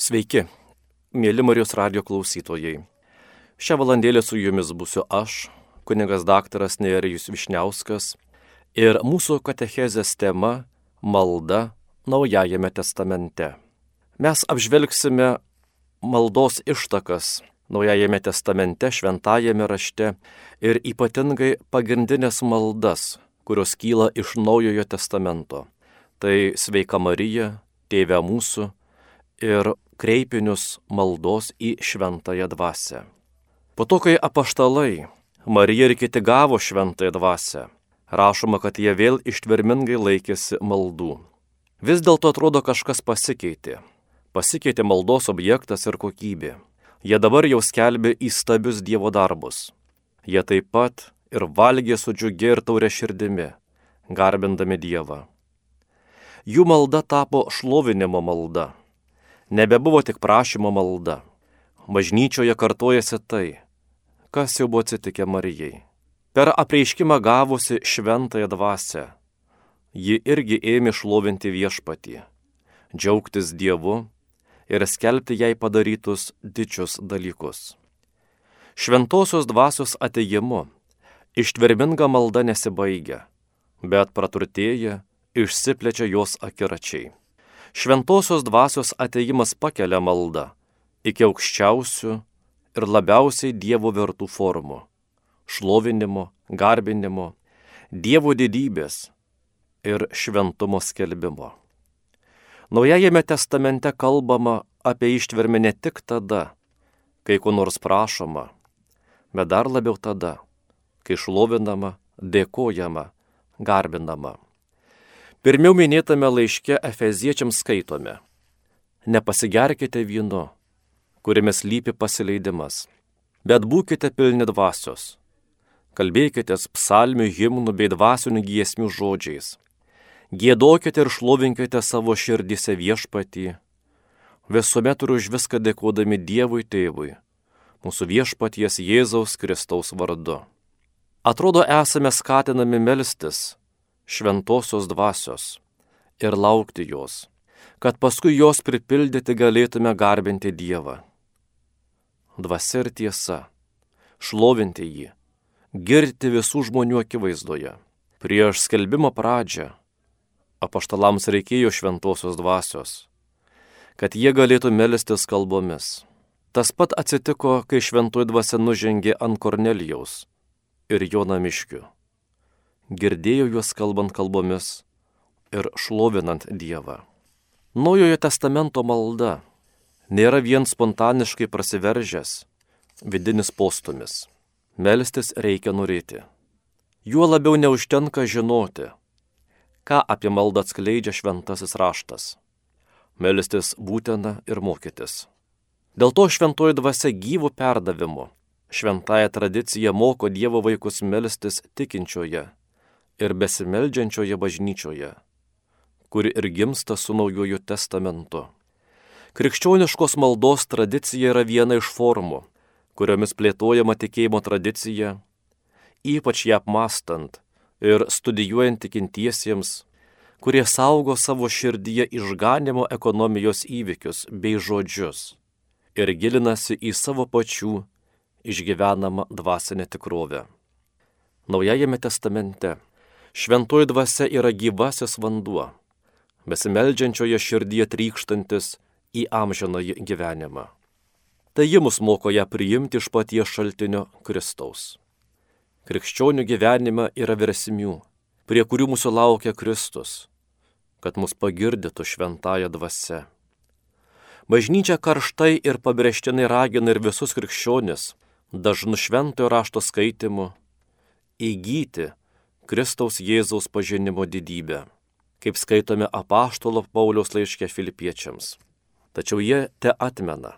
Sveiki, mėly Marijos radio klausytojai. Šią valandėlę su jumis būsiu aš, kunigas daktaras Nerijus Višniauskas ir mūsų katechezės tema - malda Naujajame testamente. Mes apžvelgsime maldos ištakas Naujajame testamente, šventajame rašte ir ypatingai pagrindinės maldas, kurios kyla iš Naujojo testamento. Tai sveika Marija, Tėve mūsų ir kreipinius maldos į šventąją dvasę. Po to, kai apaštalai Marija ir kiti gavo šventąją dvasę, rašoma, kad jie vėl ištvermingai laikėsi maldų. Vis dėlto atrodo kažkas pasikeitė. Pasikeitė maldos objektas ir kokybė. Jie dabar jau skelbė įstabius Dievo darbus. Jie taip pat ir valgė su džiugi ir taurė širdimi, garbindami Dievą. Jų malda tapo šlovinimo malda nebebuvo tik prašymo malda. Bažnyčioje kartojasi tai, kas jau buvo atsitikę Marijai. Per apreiškimą gavusi šventąją dvasę, ji irgi ėmė šlovinti viešpatį, džiaugtis Dievu ir skelbti jai padarytus didžius dalykus. Šventosios dvasios ateimu ištverminga malda nesibaigia, bet praturtėja, išsiplečia jos akiračiai šventosios dvasios ateimas pakelia maldą iki aukščiausių ir labiausiai Dievo vertų formų - šlovinimo, garbinimo, Dievo didybės ir šventumo skelbimo. Naujajame testamente kalbama apie ištvermę ne tik tada, kai ko nors prašoma, bet dar labiau tada, kai šlovinama, dėkojama, garbinama. Pirmiau minėtame laiške Efeziečiams skaitome. Nepasigerkite vynu, kuriame slypi pasileidimas, bet būkite pilni dvasios. Kalbėkite psalmių, himnų bei dvasinių giesmių žodžiais. Gėdokite ir šlovinkite savo širdise viešpatį. Visuomet ir už viską dėkodami Dievui Tėvui, mūsų viešpaties Jėzaus Kristaus vardu. Atrodo, esame skatinami melstis šventosios dvasios ir laukti jos, kad paskui jos pripildyti galėtume garbinti Dievą. Dvasia ir tiesa, šlovinti jį, girti visų žmonių akivaizdoje. Prieš skelbimo pradžią apaštalams reikėjo šventosios dvasios, kad jie galėtų melstis kalbomis. Tas pat atsitiko, kai šventoji dvasia nužengė ant Kornelijaus ir jo namiškių girdėjo juos kalbant kalbomis ir šlovinant Dievą. Naujojo testamento malda nėra vien spontaniškai prasiveržęs vidinis postumis. Melstis reikia norėti. Juo labiau neužtenka žinoti, ką apie maldą atskleidžia šventasis raštas. Melstis būtina ir mokytis. Dėl to šventoji dvasia gyvų perdavimu, šventąją tradiciją moko Dievo vaikus melstis tikinčioje ir besimeldžiančioje bažnyčioje, kuri ir gimsta su naujoju testamentu. Krikščioniškos maldos tradicija yra viena iš formų, kuriomis plėtojama tikėjimo tradicija, ypač ją apmastant ir studijuojant tikintiesiems, kurie saugo savo širdyje išganimo ekonomijos įvykius bei žodžius ir gilinasi į savo pačių išgyvenamą dvasinę tikrovę. Naujajame testamente Šventoji dvasia yra gyvasis vanduo, besimeldžiančioje širdyje trykštantis į amžinąjį gyvenimą. Tai ji mus moko ją priimti iš paties šaltinio Kristaus. Krikščionių gyvenime yra versmių, prie kurių mūsų laukia Kristus, kad mus pagirdytų šventąją dvasę. Bažnyčia karštai ir pabrėžtinai ragina ir visus krikščionis dažnu šventojo rašto skaitimu įgyti Kristaus Jėzaus pažinimo didybę, kaip skaitome apaštalo Pauliaus laiškė filipiečiams. Tačiau jie te atmena,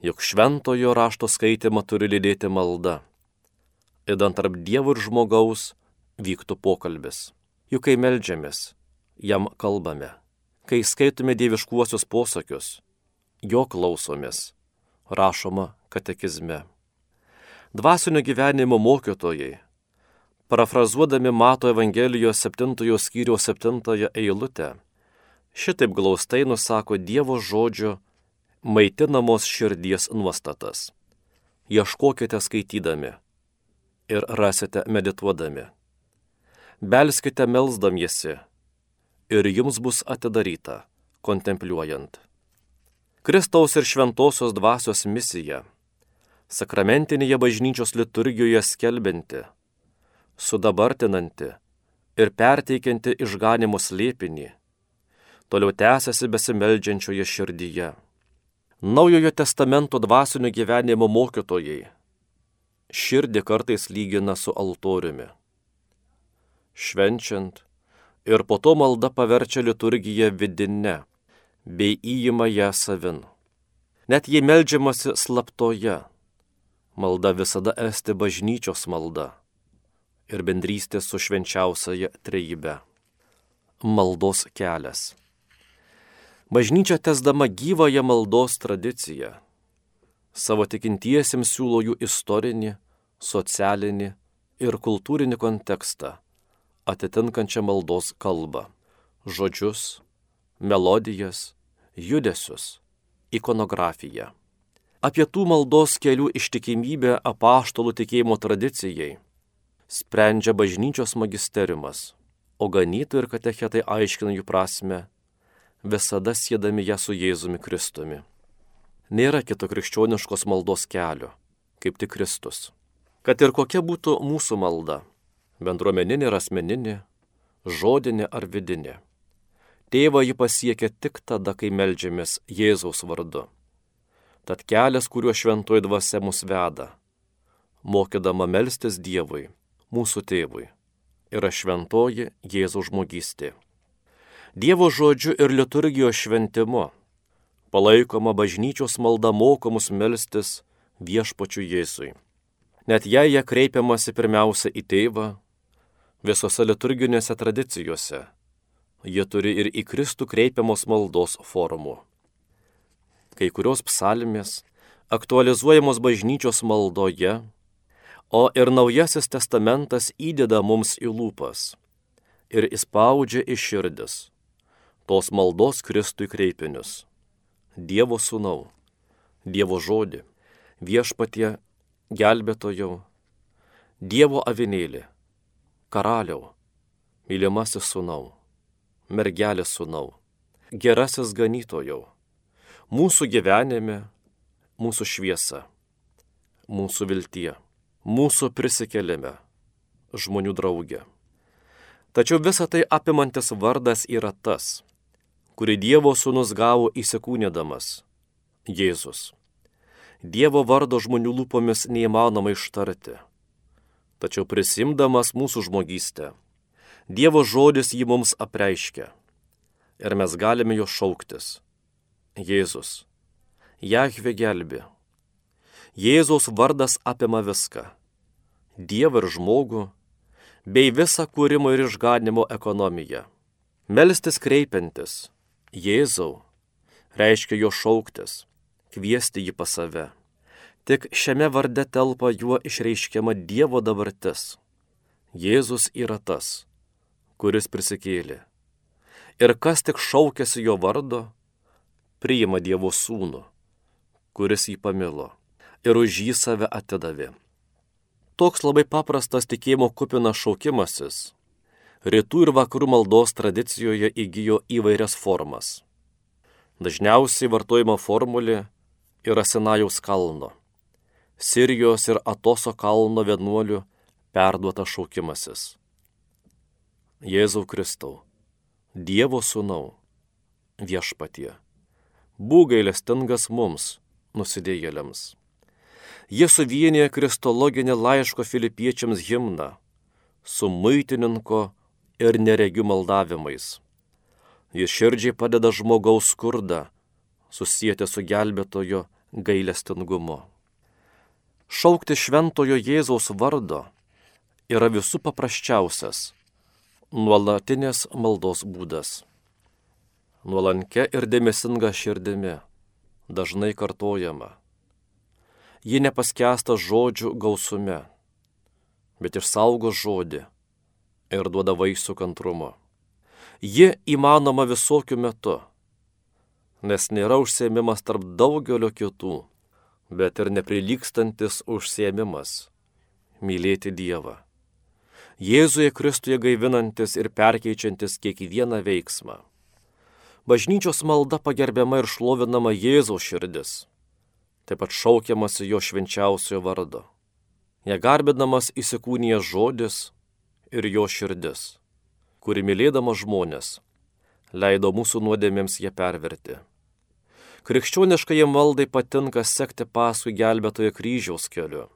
jog šventojo rašto skaitimą turi lydėti malda. Įdant tarp dievų ir žmogaus vyktų pokalbis. Juk kai melžiamės, jam kalbame. Kai skaitome dieviškuosius posakius, jo klausomės, rašoma katekizme. Dvasinio gyvenimo mokytojai Parafrazuodami Mato Evangelijos 7 skyriaus 7 eilutę, šitaip glaustai nusako Dievo žodžio maitinamos širdies nuostatas. Ieškokite skaitydami ir rasite medituodami. Belskite melzdamiesi ir jums bus atidaryta, kontempliuojant. Kristaus ir šventosios dvasios misija - sakramentinėje bažnyčios liturgijoje skelbinti, sudabartinanti ir perteikianti išganimo slėpinį, toliau tęsiasi besimeldžiančioje širdyje. Naujojo testamento dvasinio gyvenimo mokytojai širdį kartais lygina su altoriumi. Švenčiant ir po to malda paverčia liturgiją vidinę bei įima ją savin. Net jei melžiamasi slaptoje, malda visada esti bažnyčios malda ir bendrystė su švenčiausiaja trejybe. Maldos kelias. Bažnyčia tesdama gyvąją maldos tradiciją. Savo tikintiesiems siūlo jų istorinį, socialinį ir kultūrinį kontekstą, atitinkančią maldos kalbą, žodžius, melodijas, judesius, ikonografiją. Apie tų maldos kelių ištikimybę apaštalų tikėjimo tradicijai sprendžia bažnyčios magisteriumas, o ganytojai ir katechetai aiškina jų prasme visada sėdami ją su Jėzumi Kristumi. Nėra kito krikščioniškos maldos kelio, kaip tik Kristus. Kad ir kokia būtų mūsų malda - bendruomeninė ar asmeninė, žodinė ar vidinė. Tėvą ji pasiekia tik tada, kai melžiamės Jėzaus vardu. Tad kelias, kuriuo šventoji dvasia mus veda, mokydama melstis Dievui, mūsų tėvui, yra šventoji Jėzaus žmogystė. Dievo žodžiu ir liturgijos šventimu palaikoma bažnyčios malda mokomus melstis viešpačiu Jėzui. Net jei jie kreipiamasi pirmiausia į tėvą, visose liturginėse tradicijose jie turi ir į Kristų kreipiamos maldos formų. Kai kurios psalmės aktualizuojamos bažnyčios maldoje, o ir Naujasis testamentas įdeda mums į lūpas ir įspaudžia į širdis tos maldos Kristui kreipinius. Dievo sūnau, Dievo žodį, viešpatie gelbėtojau, Dievo avinėlį, karaliau, mylimasis sūnau, mergelės sūnau, gerasis ganytojau, mūsų gyvenime, mūsų šviesa, mūsų viltie, mūsų prisikelime, žmonių draugė. Tačiau visa tai apimantis vardas yra tas, kurį Dievo sūnus gavo įsikūnydamas - Jėzus. Dievo vardo žmonių lūpomis neįmanoma ištarti. Tačiau prisimdamas mūsų žmogystę, Dievo žodis jį mums apreiškia. Ir mes galime jo šauktis. Jėzus. Jahve gelbi. Jėzaus vardas apima viską. Dievą ir žmogų, bei visą kūrimo ir išganimo ekonomiją. Melstis kreipiantis Jėzau reiškia jo šauktis, kviesti jį pas save. Tik šiame varde telpa juo išreiškiama Dievo dabartis. Jėzus yra tas, kuris prisikėlė. Ir kas tik šaukėsi jo vardo, priima Dievo sūnų, kuris jį pamilo ir už jį save atidavė. Toks labai paprastas tikėjimo kupinas šaukimasis rytų ir vakarų maldos tradicijoje įgyjo įvairias formas. Dažniausiai vartojama formulė yra Sinajaus kalno, Sirijos ir Atoso kalno vienuolių perduotas šaukimasis. Jėzau Kristau, Dievo sūnau, viešpatie, būk gailestingas mums, nusidėjėliams. Jie suvienė kristologinį laiško filipiečiams himną su maitininko ir neregių maldavimais. Jis širdžiai padeda žmogaus skurdą, susijęti su gelbėtojo gailestingumu. Šaukti šventojo Jėzaus vardo yra visų paprasčiausias, nuolatinės maldos būdas. Nuolankia ir dėmesinga širdimi, dažnai kartojama. Ji nepaskęsta žodžių gausume, bet išsaugo žodį ir duoda vaisių kantrumo. Ji įmanoma visokiu metu. nes nėra užsiemimas tarp daugelio kitų, bet ir neprilykstantis užsiemimas - mylėti Dievą. Jėzuje Kristuje gaivinantis ir perkeičiantis kiekvieną veiksmą. Bažnyčios malda pagerbiama ir šlovinama Jėzaus širdis, taip pat šaukiamasi jo švenčiausiojo vardo. Ja garbinamas įsikūnijas žodis ir jo širdis, kuri mylėdama žmonės leido mūsų nuodėmėms jie perverti. Krikščioniškai maldai patinka sekti paskui gelbėtojo kryžiaus keliu.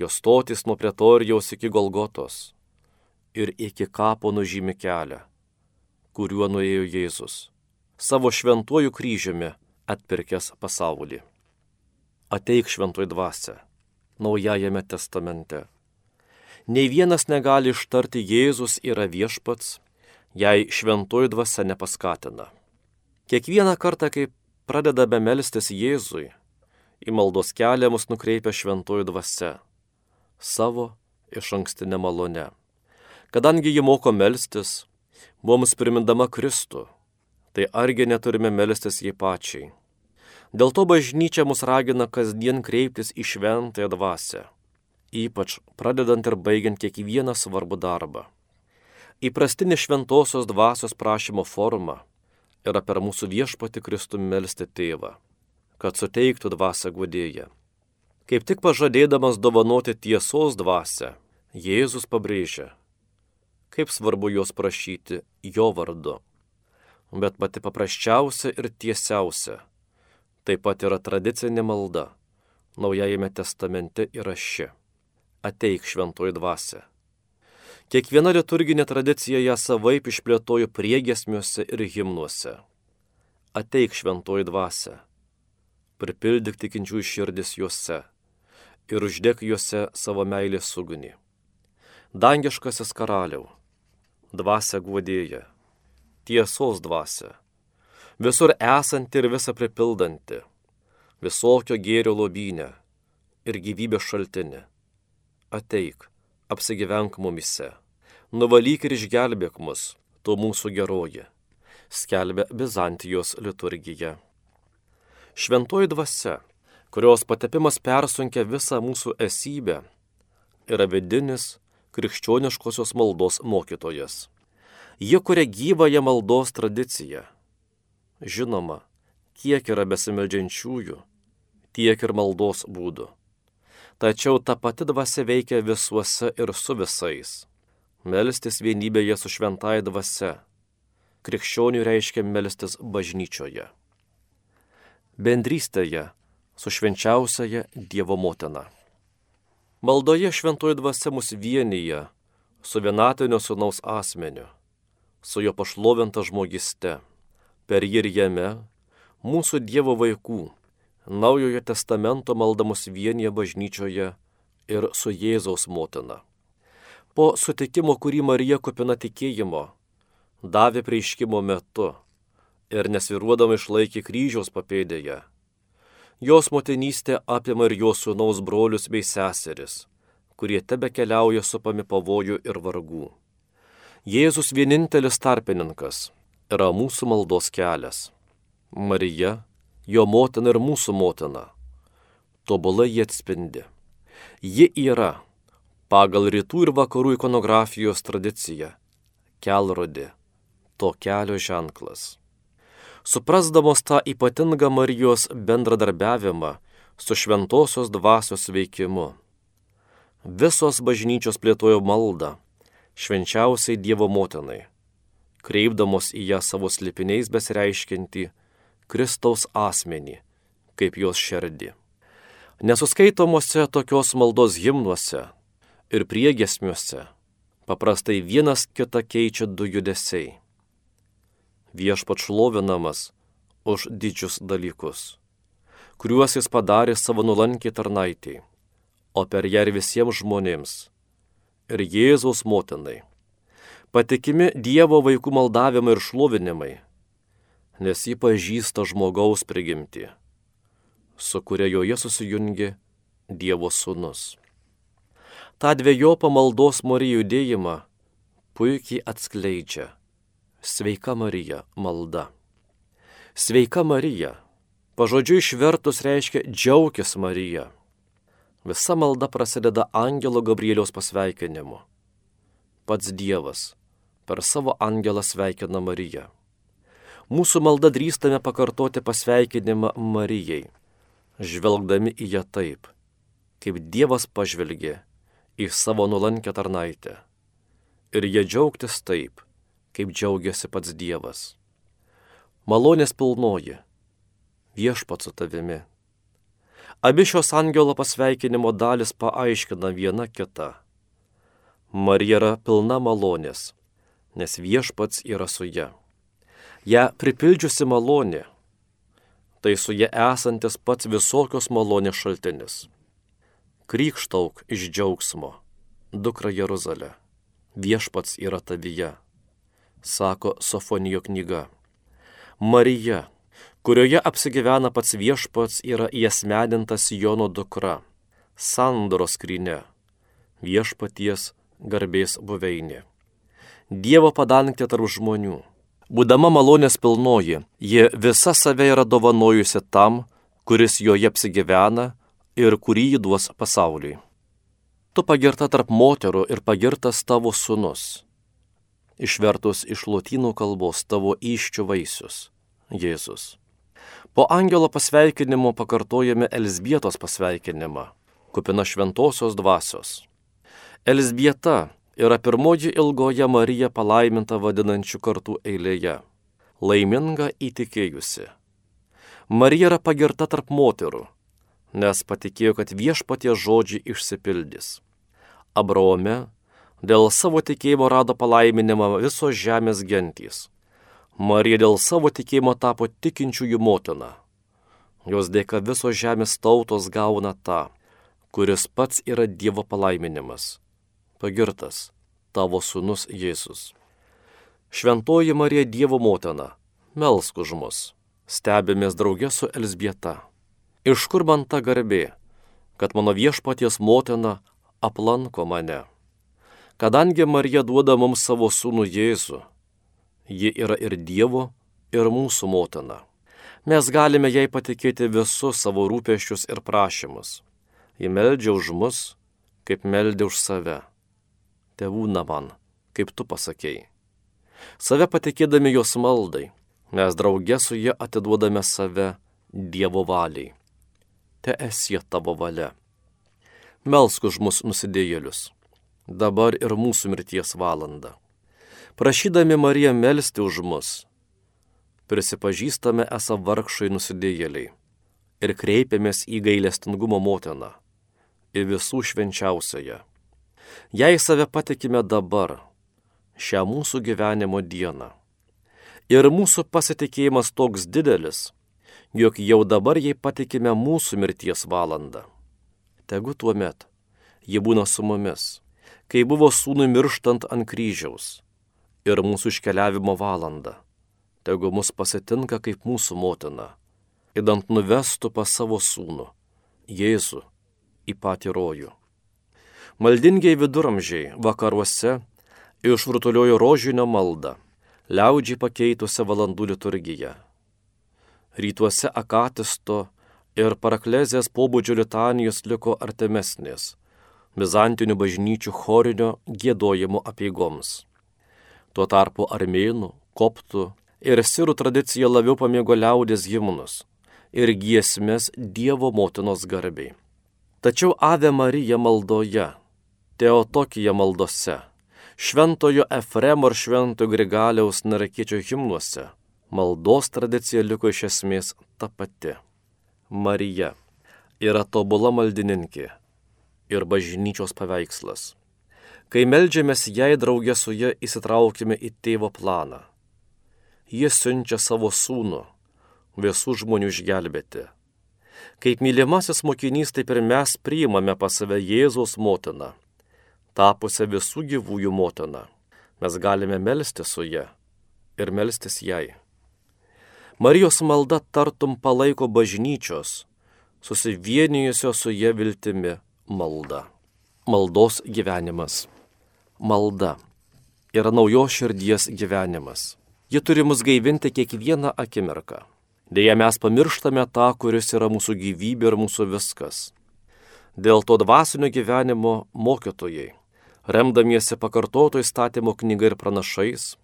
Jos stotis nuo pretorijaus iki Golgotos ir iki kapo nužymi kelią, kuriuo nuėjo Jėzus, savo šventuoju kryžiumi atpirkęs pasaulį. Ateik šventuoji dvasia, naujajame testamente. Nei vienas negali ištarti Jėzus yra viešpats, jei šventoji dvasia nepaskatina. Kiekvieną kartą, kai pradedame melstis Jėzui, į maldos kelią mus nukreipia šventoji dvasia savo iš ankstinę malonę. Kadangi ji moko melstis, mums primindama Kristų, tai argi neturime melstis jai pačiai. Dėl to bažnyčia mus ragina kasdien kreiptis į šventąją dvasę, ypač pradedant ir baigiant kiekvieną svarbų darbą. Įprastinė šventosios dvasios prašymo forma yra per mūsų viešpati Kristų melstį tėvą, kad suteiktų dvasę guodėją. Kaip tik pažadėdamas dovanoti tiesos dvasę, Jėzus pabrėžia, kaip svarbu jos prašyti jo vardu. Bet pati paprasčiausia ir tiesiausia taip pat yra tradicinė malda. Naujajame testamente yra ši. Ateik šventoji dvasia. Kiekviena liturginė tradicija ją savaip išplėtojo priegesmiuose ir himnuose. Ateik šventoji dvasia, pripildyk tikinčių širdis juose ir uždėk juose savo meilės ugnį. Dangiškasis karaliau, dvasia guodėja, tiesos dvasia, visur esanti ir visą pripildanti, visokio gėrio lobynė ir gyvybės šaltinė. Ateik, apsigyvenk mumise nuvalyk ir išgelbėk mus, tu mūsų geroji, skelbia Bizantijos liturgija. Šventoji dvasia, kurios patepimas persunkia visą mūsų esybę, yra vidinis krikščioniškosios maldos mokytojas. Jie kuria gyvąją maldos tradiciją. Žinoma, kiek yra besimeldžiančiųjų, tiek ir maldos būdų. Tačiau ta pati dvasia veikia visuose ir su visais melstis vienybėje su šventai dvasia. Krikščionių reiškia melstis bažnyčioje. Bendrystėje su švenčiausiaja Dievo motina. Maldoje šventoji dvasia mus vienyje su vienatinio sunaus asmeniu, su jo pašlovinta žmogiste, per jį ir jame, mūsų Dievo vaikų, naujojo testamento maldamus vienyje bažnyčioje ir su Jėzaus motina. Po sutikimo, kurį Marija kupina tikėjimo, davė prieiškimo metu ir nesviruodama išlaikė kryžiaus papėdėje. Jos motinystė apima ir jos sūnaus brolius bei seseris, kurie tebe keliauja supami pavojų ir vargų. Jėzus vienintelis tarpininkas yra mūsų maldos kelias. Marija, jo motina ir mūsų motina. Tobulai jie atspindi. Ji yra pagal rytų ir vakarų ikonografijos tradiciją - kelrodė, to kelio ženklas. Suprasdamos tą ypatingą Marijos bendradarbiavimą su šventosios dvasios veikimu, visos bažnyčios plėtojo maldą švenčiausiai Dievo motinai, kreipdamos į ją savo slipiniais besireiškinti Kristaus asmenį, kaip jos širdį. Nesuskaitomose tokios maldos himnuose ir priegesmiuose paprastai vienas kitą keičia du judesiai. Viešpat šlovinamas už didžius dalykus, kuriuos jis padarė savo nulankiai tarnaitiai, o per ją ir visiems žmonėms, ir Jėzaus motinai. Patikimi Dievo vaikų maldavimai ir šlovinimai, nes jį pažįsta žmogaus prigimti, su kuria joje susijungi Dievo sūnus tą dviejopą maldos Marijų judėjimą puikiai atskleidžia Sveika Marija malda. Sveika Marija. Pažodžiu išvertus reiškia džiaugis Marija. Visa malda prasideda angelo Gabrieliaus pasveikinimu. Pats Dievas per savo angelą sveikina Mariją. Mūsų malda drįstame pakartoti pasveikinimą Marijai, žvelgdami į ją taip, kaip Dievas pažvelgė į savo nulankę tarnaitę. Ir jie džiaugtis taip, kaip džiaugiasi pats Dievas. Malonės pilnoji, viešpat su tavimi. Abi šios angelo pasveikinimo dalis paaiškina viena kitą. Marija yra pilna malonės, nes viešpats yra su ja. Ja pripildžiusi malonė, tai su ja esantis pats visokios malonės šaltinis. Krykštauk iš džiaugsmo, dukra Jeruzalė, viešpats yra tavyje, sako Sofonijo knyga. Marija, kurioje apsigyvena pats viešpats, yra įesmedintas Jono dukra, sandoros skrinė, viešpaties garbės buveinė. Dievo padangtė tarp žmonių. Būdama malonės pilnoji, ji visa save yra dovanojusi tam, kuris joje apsigyvena ir kurį jį duos pasauliui. Tu pagirta tarp moterų ir pagirtas tavo sunus. Išvertus iš lotynų kalbos tavo iščių vaisius - Jėzus. Po angelo pasveikinimo pakartojame Elsbietos pasveikinimą, kupina šventosios dvasios. Elsbieta yra pirmoji ilgoje Marija palaiminta vadinančių kartų eilėje. Laiminga įtikėjusi. Marija yra pagirta tarp moterų, nes patikėjo, kad viešpatie žodžiai išsipildys. Abraome dėl savo tikėjimo rado palaiminimą visos žemės gentys Marija dėl savo tikėjimo tapo tikinčiųjų motina. Jos dėka visos žemės tautos gauna tą, kuris pats yra Dievo palaiminimas. Pagirtas tavo sunus Jėzus. Šventoji Marija Dievo motina, melsk už mus, stebimės draugė su Elsbieta. Iš kur man ta garbė, kad mano viešpaties motina aplanko mane? Kadangi Marija duoda mums savo sūnų Jėzų, Ji yra ir Dievo, ir mūsų motina. Mes galime jai patikėti visus savo rūpeščius ir prašymus. Ji meldžia už mus, kaip meldė už save. Tėvūna man, kaip tu pasakėjai. Save patikėdami jos maldai, mes draugė su jie atiduodame save Dievo valiai. Te esie tavo valia. Melsk už mus nusidėjėlius, dabar ir mūsų mirties valanda prašydami Mariją melstį už mus. Prisipažįstame esą vargšai nusidėjėliai ir kreipiamės į gailestingumo motiną, į visų švenčiausiąją. Jei save patikime dabar, šią mūsų gyvenimo dieną. Ir mūsų pasitikėjimas toks didelis, jog jau dabar jai patikime mūsų mirties valandą. Tegu tuo met ji būna su mumis, kai buvo sūnui mirštant ant kryžiaus ir mūsų iškeliavimo valandą. Tegu mus pasitinka kaip mūsų motina, įdant nuvestų pas savo sūnų, Jėzų, į patį rojų. Maldingiai viduramžiai vakaruose išrutuliojo rožinio maldą, liaudžiai pakeitusią valandų liturgiją. Rytuose akatisto ir paraklezės pobūdžio litanijos liko artimesnės, bizantinių bažnyčių chorinio gėdojimo apieigoms. Tuo tarpu armėnų, koptų ir sirų tradicija labiau pamėgo liaudės himnus ir giesmės Dievo motinos garbiai. Tačiau Ave Marija maldoje, Teotokija maldose, Šventojo Efremo ir Šventojo Grigaliaus narakiečio himnuose maldos tradicija liko iš esmės ta pati. Marija yra tobula maldininkė ir bažnyčios paveikslas. Kai melžiamės jai draugė su ja įsitraukime į tėvo planą. Jis siunčia savo sūnų visų žmonių išgelbėti. Kaip mylimasis mokinys, taip ir mes priimame pas save Jėzaus motiną, tapusią visų gyvųjų motiną. Mes galime melsti su ja ir melstis jai. Marijos malda tartum palaiko bažnyčios, susivienijusios su jie viltimi malda. Maldos gyvenimas malda yra naujos širdies gyvenimas. Ji turi mus gaivinti kiekvieną akimirką. Deja, mes pamirštame tą, kuris yra mūsų gyvybė ir mūsų viskas. Dėl to dvasinio gyvenimo mokytojai, remdamiesi pakartoto įstatymo knyga ir pranašais,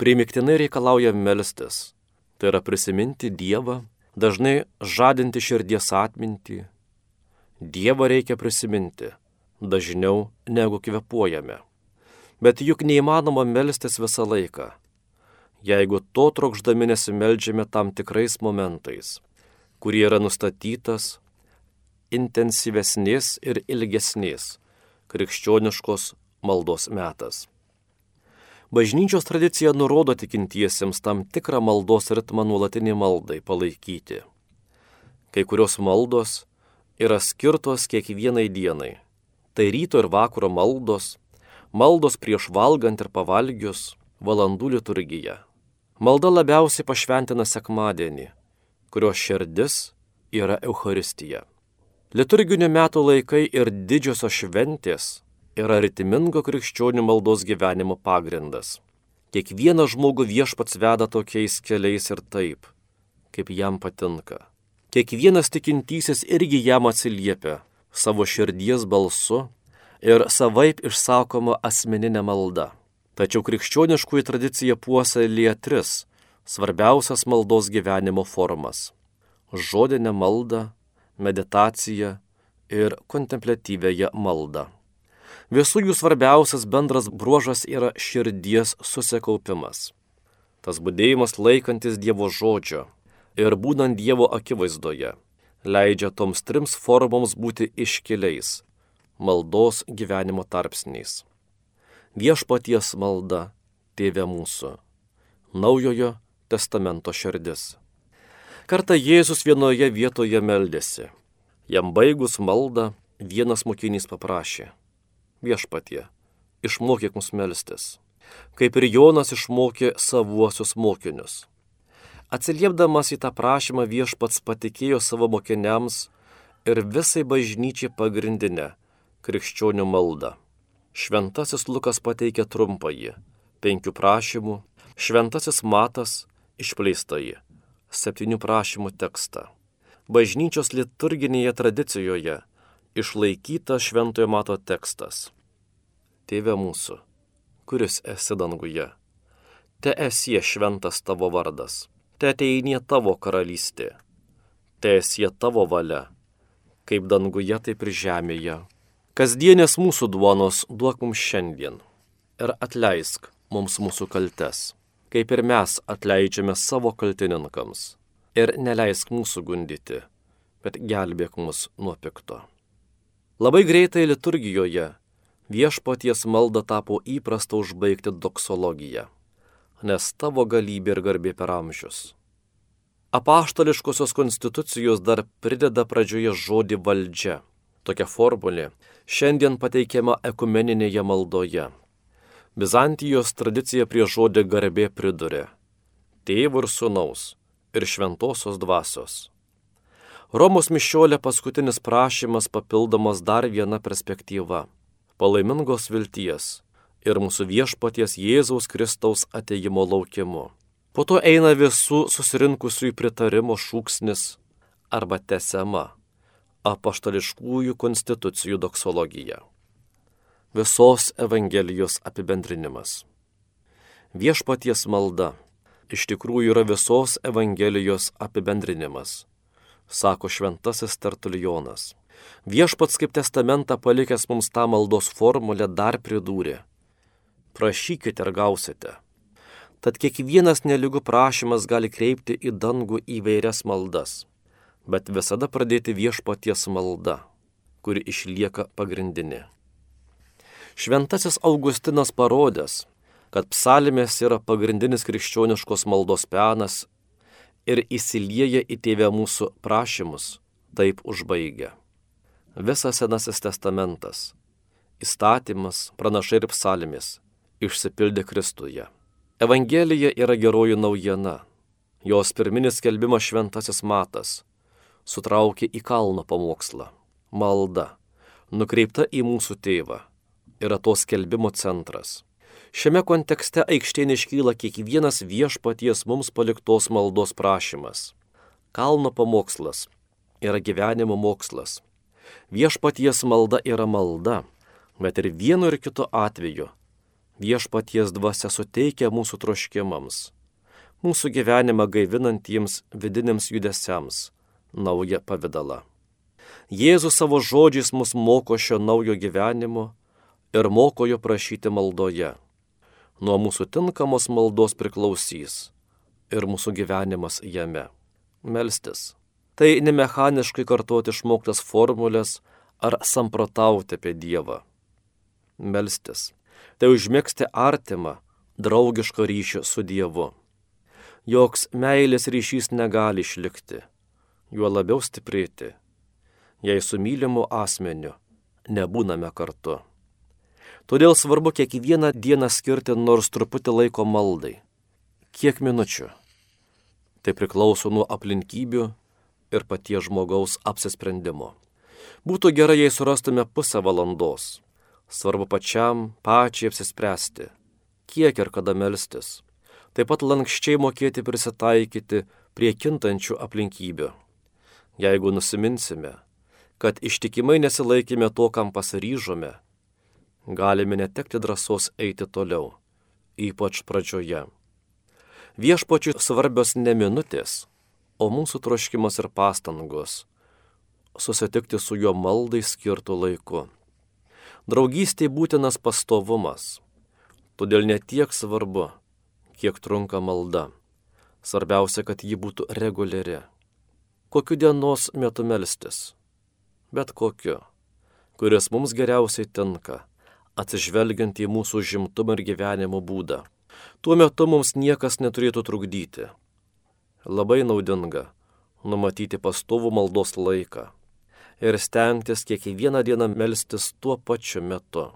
primiktinai reikalauja melstis, tai yra prisiminti Dievą, dažnai žadinti širdies atmintį. Dievą reikia prisiminti dažniau negu kvepuojame. Bet juk neįmanoma melstis visą laiką, jeigu to trokšdami nesimeldžiame tam tikrais momentais, kurie yra nustatytas intensyvesnės ir ilgesnės krikščioniškos maldos metas. Bažnyčios tradicija nurodo tikintiesiems tam tikrą maldos ritmą nuolatinį maldai palaikyti. Kai kurios maldos yra skirtos kiekvienai dienai tai ryto ir vakaro maldos, maldos prieš valgant ir pavalgius, valandų liturgija. Malda labiausiai pašventina sekmadienį, kurio širdis yra Euharistija. Liturginių metų laikai ir didžiosios šventės yra ritmingo krikščionių maldos gyvenimo pagrindas. Kiekvieną žmogų viešpats veda tokiais keliais ir taip, kaip jam patinka. Kiekvienas tikintysis irgi jam atsiliepia savo širdies balsu ir savaip išsakoma asmeninė malda. Tačiau krikščioniškųjų tradicija puoselėja tris svarbiausias maldos gyvenimo formas - žodinę maldą, meditaciją ir kontemplatyvėją maldą. Visų jų svarbiausias bendras bruožas yra širdies susikaupimas. Tas būdėjimas laikantis Dievo žodžio ir būnant Dievo akivaizdoje leidžia toms trims formoms būti iškeliais - maldos gyvenimo tarpsniais. Viešpaties malda - tėvė mūsų. Naujojo testamento širdis. Kartą Jėzus vienoje vietoje meldėsi. Jam baigus maldą vienas mokinys paprašė - viešpatie, išmokyk mus melstis, kaip ir Jonas išmokė savuosius mokinius. Atsiliepdamas į tą prašymą viešpats patikėjo savo mokiniams ir visai bažnyčiai pagrindinę krikščionių maldą. Šventasis Lukas pateikė trumpąjį penkių prašymų, šventasis Matas išpleistąjį septynių prašymų tekstą. Bažnyčios liturginėje tradicijoje išlaikyta šventojo mato tekstas. Tėve mūsų, kuris esi danguje, te esie šventas tavo vardas te ateinė tavo karalystė, te esie tavo valia, kaip danguje, taip ir žemėje. Kasdienės mūsų duonos duok mums šiandien ir atleisk mums mūsų kaltes, kaip ir mes atleidžiame savo kaltininkams. Ir neleisk mūsų gundyti, bet gelbėk mus nuo pikto. Labai greitai liturgijoje viešpaties malda tapo įprasta užbaigti doksologiją nes tavo galybė ir garbė per amžius. Apaštališkosios konstitucijos dar prideda pradžioje žodį valdžia. Tokia formulė šiandien pateikiama ekumeninėje maldoje. Bizantijos tradicija prie žodį garbė priduria - tėvų ir sunaus ir šventosios dvasios. Romos mišiolė paskutinis prašymas papildomas dar viena perspektyva - palaimingos vilties ir mūsų viešpaties Jėzaus Kristaus ateimo laukimu. Po to eina visų susirinkusių į pritarimo šūksnis arba tesama apaštališkųjų konstitucijų doksologija. Visos Evangelijos apibendrinimas. Viešpaties malda iš tikrųjų yra visos Evangelijos apibendrinimas, sako šventasis Tertulijonas. Viešpats kaip testamentą palikęs mums tą maldos formulę dar pridūrė prašykite ir gausite. Tad kiekvienas neligų prašymas gali kreipti į dangų įvairias maldas, bet visada pradėti viešpaties malda, kuri išlieka pagrindinė. Šventasis Augustinas parodęs, kad psalmės yra pagrindinis krikščioniškos maldos penas ir įsilieja į tėvę mūsų prašymus, taip užbaigia. Visas Senasis testamentas, įstatymas, pranašai ir psalmės išsipildė Kristuje. Evangelija yra geroji naujiena. Jos pirminis kelbimas šventasis matas sutraukė į kalno pamokslą. Malda, nukreipta į mūsų tėvą, yra to skelbimo centras. Šiame kontekste aikštėn iškyla kiekvienas viešpaties mums paliktos maldos prašymas. Kalno pamokslas yra gyvenimo mokslas. Viešpaties malda yra malda, bet ir vienu ir kitu atveju viešpaties dvasia suteikia mūsų troškimams, mūsų gyvenimą gaivinantiems vidiniams judesiams naują pavydalą. Jėzus savo žodžiais mus moko šio naujo gyvenimo ir moko jo prašyti maldoje. Nuo mūsų tinkamos maldos priklausys ir mūsų gyvenimas jame. Melstis. Tai nemechaniškai kartuoti išmoktas formulės ar samprotauti apie Dievą. Melstis. Tai užmėgsti artimą, draugišką ryšį su Dievu. Joks meilės ryšys negali išlikti, juo labiau stiprėti, jei su mylimu asmeniu nebūname kartu. Todėl svarbu kiekvieną dieną skirti nors truputį laiko maldai. Kiek minučių? Tai priklauso nuo aplinkybių ir paties žmogaus apsisprendimo. Būtų gerai, jei surastume pusę valandos. Svarbu pačiam, pačiai apsispręsti, kiek ir kada melstis. Taip pat lankščiai mokėti prisitaikyti prie kintančių aplinkybių. Jeigu nusiminsime, kad ištikimai nesilaikėme to, kam pasiryžome, galime netekti drąsos eiti toliau, ypač pradžioje. Viešpačiui svarbios ne minutės, o mūsų troškimas ir pastangos susitikti su juo maldai skirtų laiku. Draugystė būtinas pastovumas, todėl ne tiek svarbu, kiek trunka malda. Svarbiausia, kad ji būtų reguliari. Kokiu dienos metu melstis? Bet kokiu, kuris mums geriausiai tinka, atsižvelgiant į mūsų žimtumą ir gyvenimo būdą. Tuo metu mums niekas neturėtų trukdyti labai naudinga numatyti pastovų maldos laiką ir stengtis kiekvieną dieną melstis tuo pačiu metu.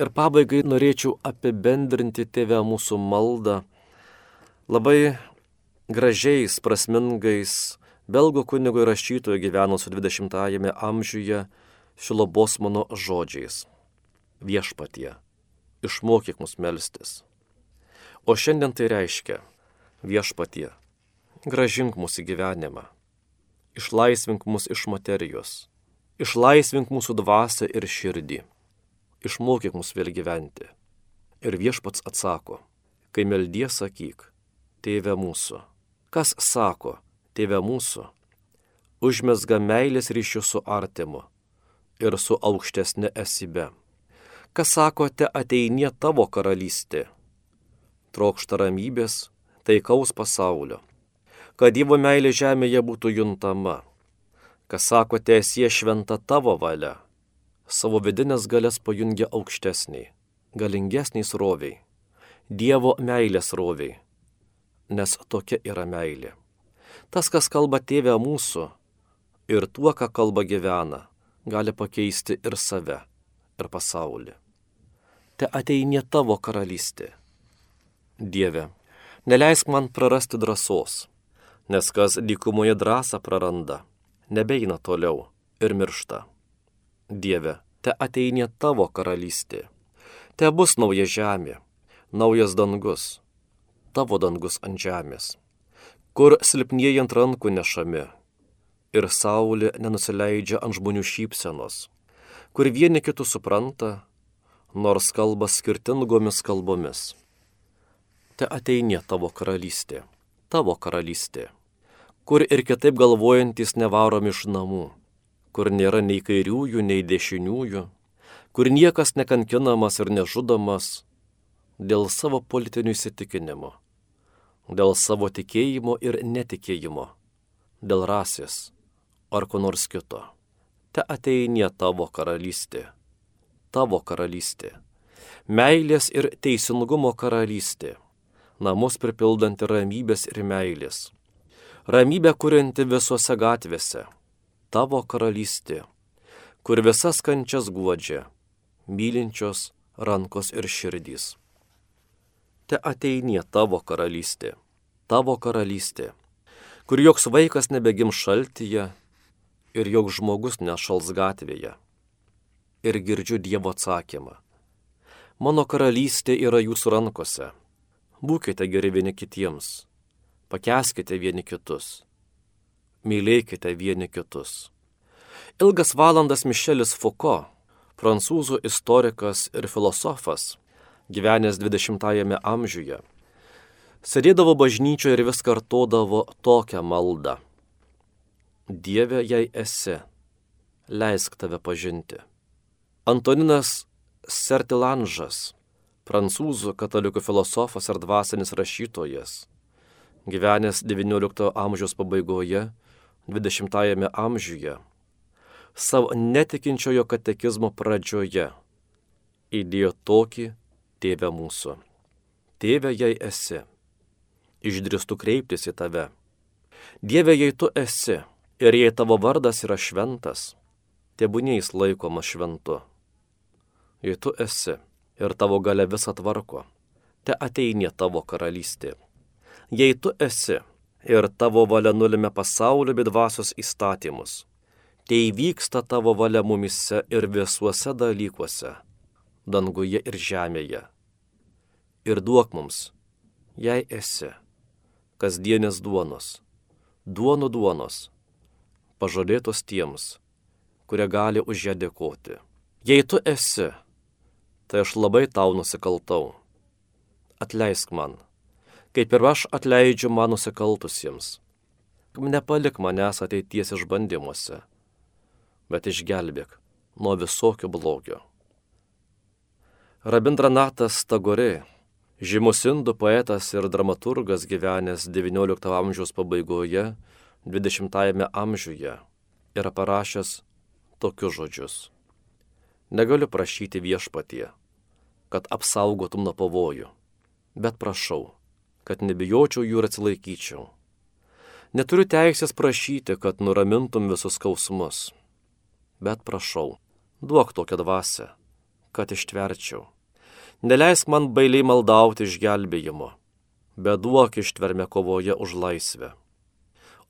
Ir pabaigai norėčiau apibendrinti tėvę mūsų maldą labai gražiais, prasmingais belgų kunigo rašytojo gyvenusio 20-ame amžiuje Šilobos mano žodžiais. Viešpatie, išmokyk mus melstis. O šiandien tai reiškia, viešpatie, gražink mūsų gyvenimą, išlaisvink mus iš materijos, išlaisvink mūsų dvasę ir širdį, išmokyk mus vėl gyventi. Ir viešpats atsako, kai meldie sakyk, tėve mūsų. Kas sako, tėve mūsų? Užmesga meilės ryšių su artimu ir su aukštesnė esybe. Kas sakote, ateinie tavo karalystė? Trokšta ramybės, taikaus pasaulio kad Dievo meilė žemėje būtų juntama. Kas sakote, esie šventa tavo valia, savo vidinės galės pajungia aukštesniai, galingesniai roviai, Dievo meilės roviai, nes tokia yra meilė. Tas, kas kalba tėvę mūsų ir tuo, ką kalba gyvena, gali pakeisti ir save, ir pasaulį. Te ateinė tavo karalystė. Dieve, neleisk man prarasti drąsos nes kas dykumoje drąsą praranda, nebeina toliau ir miršta. Dieve, te ateinė tavo karalystė, te bus nauja žemė, naujas dangus, tavo dangus ant žemės, kur silpnieji ant rankų nešami ir saulė nenusileidžia ant žmonių šypsenos, kur vieni kitus supranta, nors kalba skirtingomis kalbomis. Te ateinė tavo karalystė, tavo karalystė kur ir kitaip galvojantis nevarom iš namų, kur nėra nei kairiųjų, nei dešiniųjų, kur niekas nekankinamas ir nežudomas dėl savo politinių įsitikinimų, dėl savo tikėjimo ir netikėjimo, dėl rasės ar ko nors kito. Te ateinė tavo karalystė, tavo karalystė, meilės ir teisingumo karalystė, namus pripildanti ramybės ir meilės. Ramybę kurianti visose gatvėse, tavo karalystė, kur visas kančias guodžia, mylinčios rankos ir širdys. Te ateinė tavo karalystė, tavo karalystė, kur joks vaikas nebegim šaltyje ir joks žmogus nešals gatvėje. Ir girdžiu Dievo atsakymą. Mano karalystė yra jūsų rankose. Būkite geri vieni kitiems pakeskite vieni kitus, mylėkite vieni kitus. Ilgas valandas Mišelis Foucault, prancūzų istorikas ir filosofas, gyvenęs 20-ame amžiuje, sėdėdavo bažnyčioje ir vis kartodavo tokią maldą. Dieve, jei esi, leisk tave pažinti. Antoninas Sertilanžas, prancūzų katalikų filosofas ir dvasinis rašytojas, gyvenęs XIX amžiaus pabaigoje, XX amžiuje, savo netikinčiojo katekizmo pradžioje įdėjo tokį tėvę mūsų. Tėve, jei esi, išdristų kreiptis į tave. Dieve, jei tu esi ir jei tavo vardas yra šventas, tebūniais laikomas šventu. Jei tu esi ir tavo gale visą tvarko, te ateinė tavo karalystė. Jei tu esi ir tavo valia nulime pasaulio bei dvasios įstatymus, tai vyksta tavo valia mumise ir visuose dalykuose, danguje ir žemėje. Ir duok mums, jei esi, kasdienės duonos, duonų duonos, pažadėtos tiems, kurie gali už ją dėkoti. Jei tu esi, tai aš labai tau nusikaltau. Atleisk man, kaip ir aš atleidžiu man nusikaltusiems. Nepalik manęs ateities išbandymuose, bet išgelbėk nuo visokio blogio. Rabindranatas Tagore, žymus indų poetas ir dramaturgas gyvenęs XIX amžiaus pabaigoje, XX amžiuje, yra parašęs tokius žodžius. Negaliu prašyti viešpatie, kad apsaugotum nuo pavojų, bet prašau, kad nebijočiau jų ir atsilaikyčiau. Neturiu teisės prašyti, kad nuramintum visus skausmus, bet prašau, duok tokią dvasę, kad ištverčiau. Neleisk man bailiai maldauti išgelbėjimo, bet duok ištvermę kovoje už laisvę.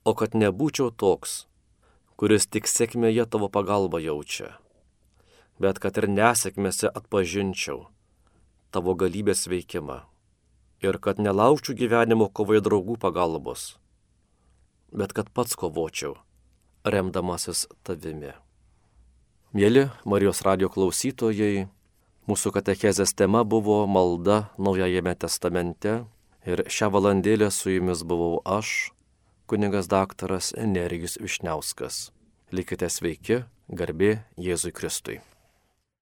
O kad nebūčiau toks, kuris tik sėkmėje tavo pagalbą jaučia bet kad ir nesėkmėse atpažinčiau tavo galybės veikimą ir kad nelaukčiau gyvenimo kovoje draugų pagalbos, bet kad pats kovočiau, remdamasis tavimi. Mėly Marijos radio klausytojai, mūsų katechezės tema buvo malda Naujajame testamente ir šią valandėlę su jumis buvau aš, kunigas daktaras Nerijus Višniauskas. Likite sveiki, garbė Jėzui Kristui.